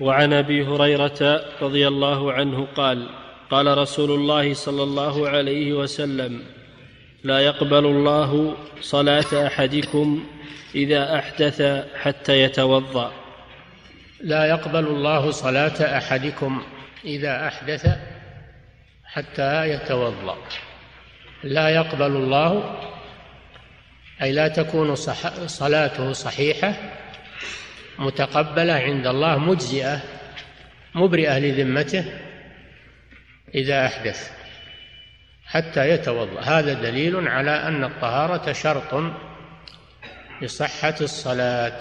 وعن أبي هريرة رضي الله عنه قال قال رسول الله صلى الله عليه وسلم لا يقبل الله صلاة أحدكم إذا أحدث حتى يتوضأ. لا يقبل الله صلاة أحدكم إذا أحدث حتى يتوضأ. لا يقبل الله أي لا تكون صح صلاته صحيحة متقبلة عند الله مجزئة مبرئة لذمته إذا أحدث حتى يتوضأ. هذا دليل على أن الطهارة شرط لصحة الصلاة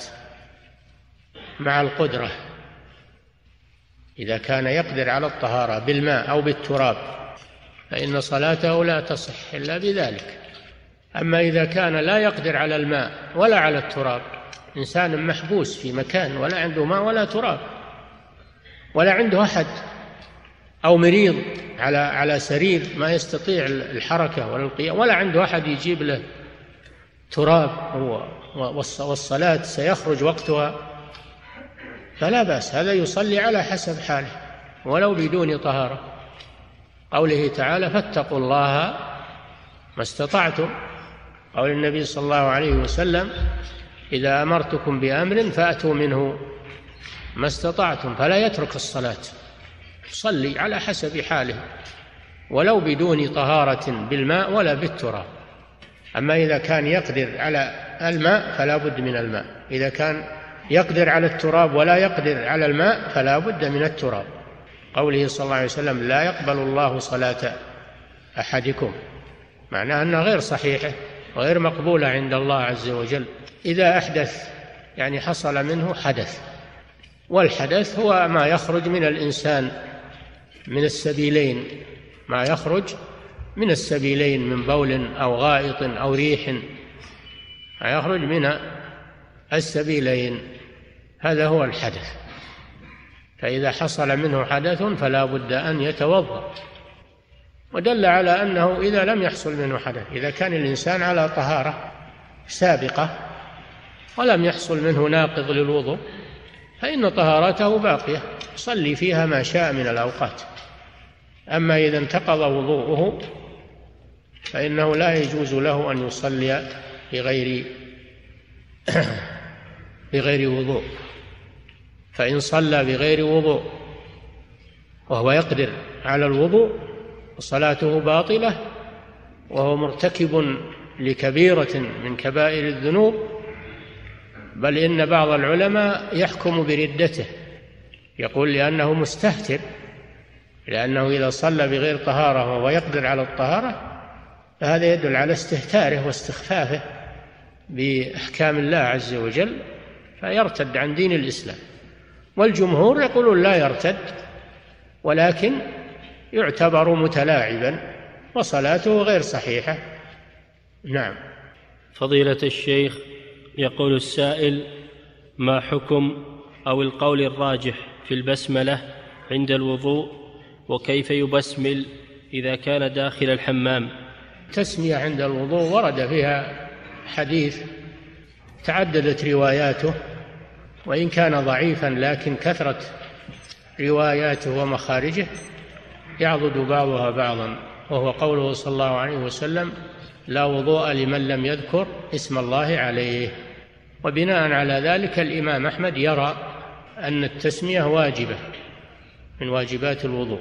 مع القدرة. إذا كان يقدر على الطهارة بالماء أو بالتراب فإن صلاته لا تصح إلا بذلك. أما إذا كان لا يقدر على الماء ولا على التراب إنسان محبوس في مكان ولا عنده ماء ولا تراب ولا عنده أحد أو مريض على على سرير ما يستطيع الحركة ولا القيام ولا عنده أحد يجيب له تراب والصلاة سيخرج وقتها فلا بأس. هذا يصلي على حسب حاله ولو بدون طهارة. قوله تعالى فاتقوا الله ما استطعتم. قول النبي صلى الله عليه وسلم إذا أمرتكم بأمر فأتوا منه ما استطعتم فلا يترك الصلاة. صلي على حسب حاله ولو بدون طهارة بالماء ولا بالتراب. أما إذا كان يقدر على الماء فلا بد من الماء. إذا كان يقدر على التراب ولا يقدر على الماء فلا بد من التراب. قوله صلى الله عليه وسلم لا يقبل الله صلاة أحدكم. معناه أنها غير صحيحة وغير مقبولة عند الله عز وجل. إذا أحدث يعني حصل منه حدث. والحدث هو ما يخرج من الإنسان من السبيلين ما يخرج من السبيلين من بول أو غائط أو ريح ما يخرج من السبيلين. هذا هو الحدث. فإذا حصل منه حدث فلا بد أن يتوضأ. ودل على أنه إذا لم يحصل منه حدث إذا كان الإنسان على طهارة سابقة ولم يحصل منه ناقض للوضوء فإن طهارته باقية. يصلي فيها ما شاء من الأوقات. أما إذا انتقض وضوءه فإنه لا يجوز له أن يصلي بغير بغير وضوء. فإن صلى بغير وضوء وهو يقدر على الوضوء وصلاته باطلة وهو مرتكب لكبيرة من كبائر الذنوب بل إن بعض العلماء يحكم بردته يقول لأنه مستهتر لأنه إذا صلى بغير طهارة وهو يقدر على الطهارة فهذا يدل على استهتاره واستخفافه بأحكام الله عز وجل فيرتد عن دين الإسلام. والجمهور يقولون لا يرتد ولكن يعتبر متلاعبا وصلاته غير صحيحة. نعم. فضيلة الشيخ يقول السائل ما حكم أو القول الراجح في البسملة عند الوضوء وكيف يبسمل إذا كان داخل الحمام؟ تسمية عند الوضوء ورد فيها حديث تعددت رواياته وإن كان ضعيفا لكن كثرة رواياته ومخارجه يعضد بعضها بعضا وهو قوله صلى الله عليه وسلم لا وضوء لمن لم يذكر اسم الله عليه. وبناء على ذلك الإمام أحمد يرى أن التسمية واجبة من واجبات الوضوء.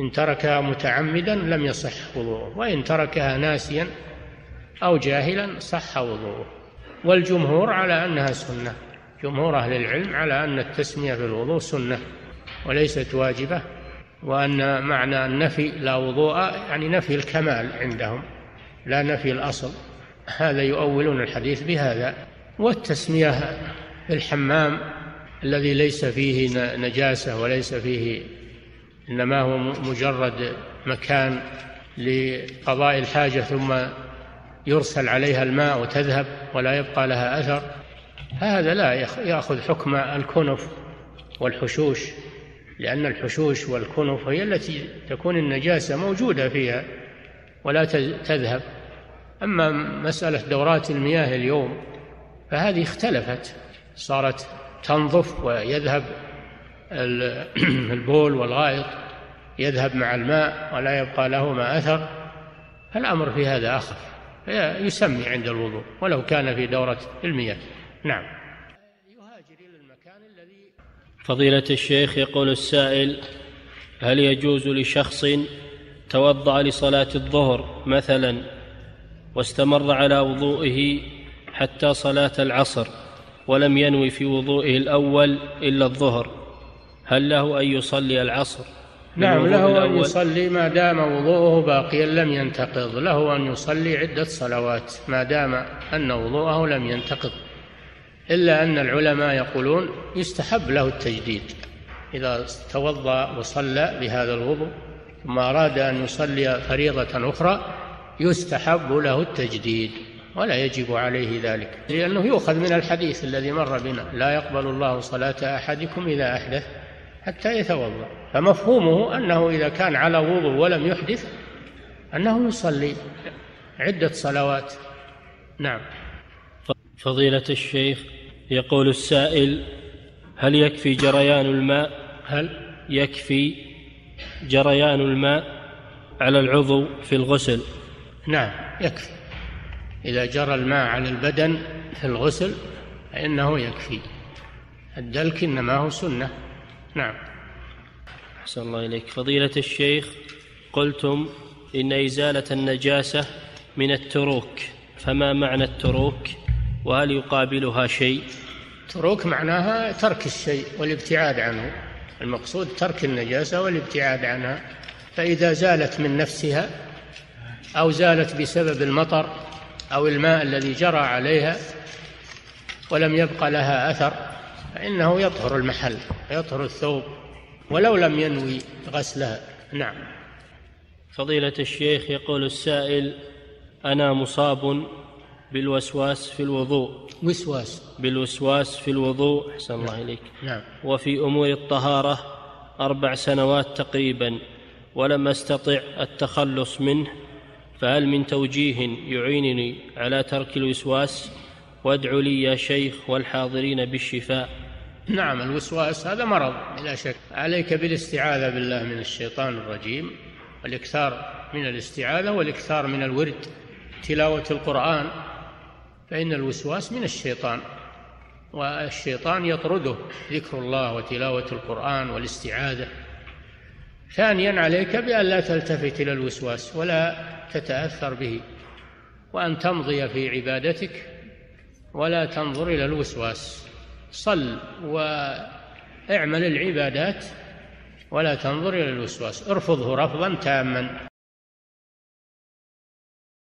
إن تركها متعمدا لم يصح وضوءه وإن تركها ناسيا أو جاهلا صح وضوءه. والجمهور على أنها سنة. جمهور أهل العلم على أن التسمية في الوضوء سنة وليست واجبة وأن معنى النفي لا وضوء يعني نفي الكمال عندهم. لا نفي الأصل. هذا يؤولون الحديث بهذا. والتسمية في الحمام الذي ليس فيه نجاسة وليس فيه إنما هو مجرد مكان لقضاء الحاجة ثم يرسل عليها الماء وتذهب ولا يبقى لها أثر. هذا لا يأخذ حكم الكنف والحشوش لأن الحشوش والكنف هي التي تكون النجاسة موجودة فيها ولا تذهب. أما مسألة دورات المياه اليوم فهذه اختلفت. صارت تنظف ويذهب البول والغائط يذهب مع الماء ولا يبقى لهما أثر. الأمر في هذا أخف يسمي عند الوضوء ولو كان في دورة المياه. نعم. يهاجر إلى المكان الذي فضيلة الشيخ يقول السائل هل يجوز لشخص توضأ لصلاة الظهر مثلا واستمر على وضوئه حتى صلاة العصر ولم ينوي في وضوئه الأول إلا الظهر. هل له أن يصلي العصر؟ نعم له أن يصلي ما دام وضوءه باقيا لم ينتقض. له أن يصلي عدة صلوات ما دام أن وضوءه لم ينتقض. إلا أن العلماء يقولون يستحب له التجديد. إذا توضأ وصلى بهذا الوضوء ثم أراد أن يصلي فريضة أخرى يستحب له التجديد ولا يجب عليه ذلك لأنه يؤخذ من الحديث الذي مر بنا لا يقبل الله صلاة أحدكم إذا أحدث حتى يتوضأ. فمفهومه أنه إذا كان على وضوء ولم يحدث أنه يصلي عدة صلوات. نعم. فضيلة الشيخ يقول السائل هل يكفي جريان الماء؟ هل؟ يكفي جريان الماء على العضو في الغسل. نعم. يكفي. إذا جرى الماء على البدن في الغسل فإنه يكفي. الدلك إنما هو سنة. نعم. أحسن الله إليك. فضيلة الشيخ قلتم إن إزالة النجاسة من التروك. فما معنى التروك؟ وهل يقابلها شيء؟ تروك معناها ترك الشيء والابتعاد عنه. المقصود ترك النجاسة والابتعاد عنها. فإذا زالت من نفسها أو زالت بسبب المطر أو الماء الذي جرى عليها ولم يبق لها أثر فإنه يطهر المحل يطهر الثوب ولو لم ينوي غسلها. نعم. فضيلة الشيخ يقول السائل أنا مصاب بالوسواس في الوضوء. وسواس. بالوسواس في الوضوء أحسن الله نعم. إليك. نعم. وفي أمور الطهارة أربع سنوات تقريبا ولم أستطع التخلص منه. فهل من توجيه يعينني على ترك الوسواس؟ وادعوا لي يا شيخ والحاضرين بالشفاء. نعم الوسواس هذا مرض بلا شك. عليك بالاستعاذة بالله من الشيطان الرجيم والإكثار من الاستعاذة والإكثار من الورد تلاوة القرآن. فإن الوسواس من الشيطان والشيطان يطرده ذكر الله وتلاوة القرآن والاستعاذة. ثانيا عليك بأن لا تلتفت إلى الوسواس ولا تتأثر به وأن تمضي في عبادتك ولا تنظر إلى الوسواس. صل واعمل العبادات ولا تنظر إلى الوسواس. ارفضه رفضا تاما.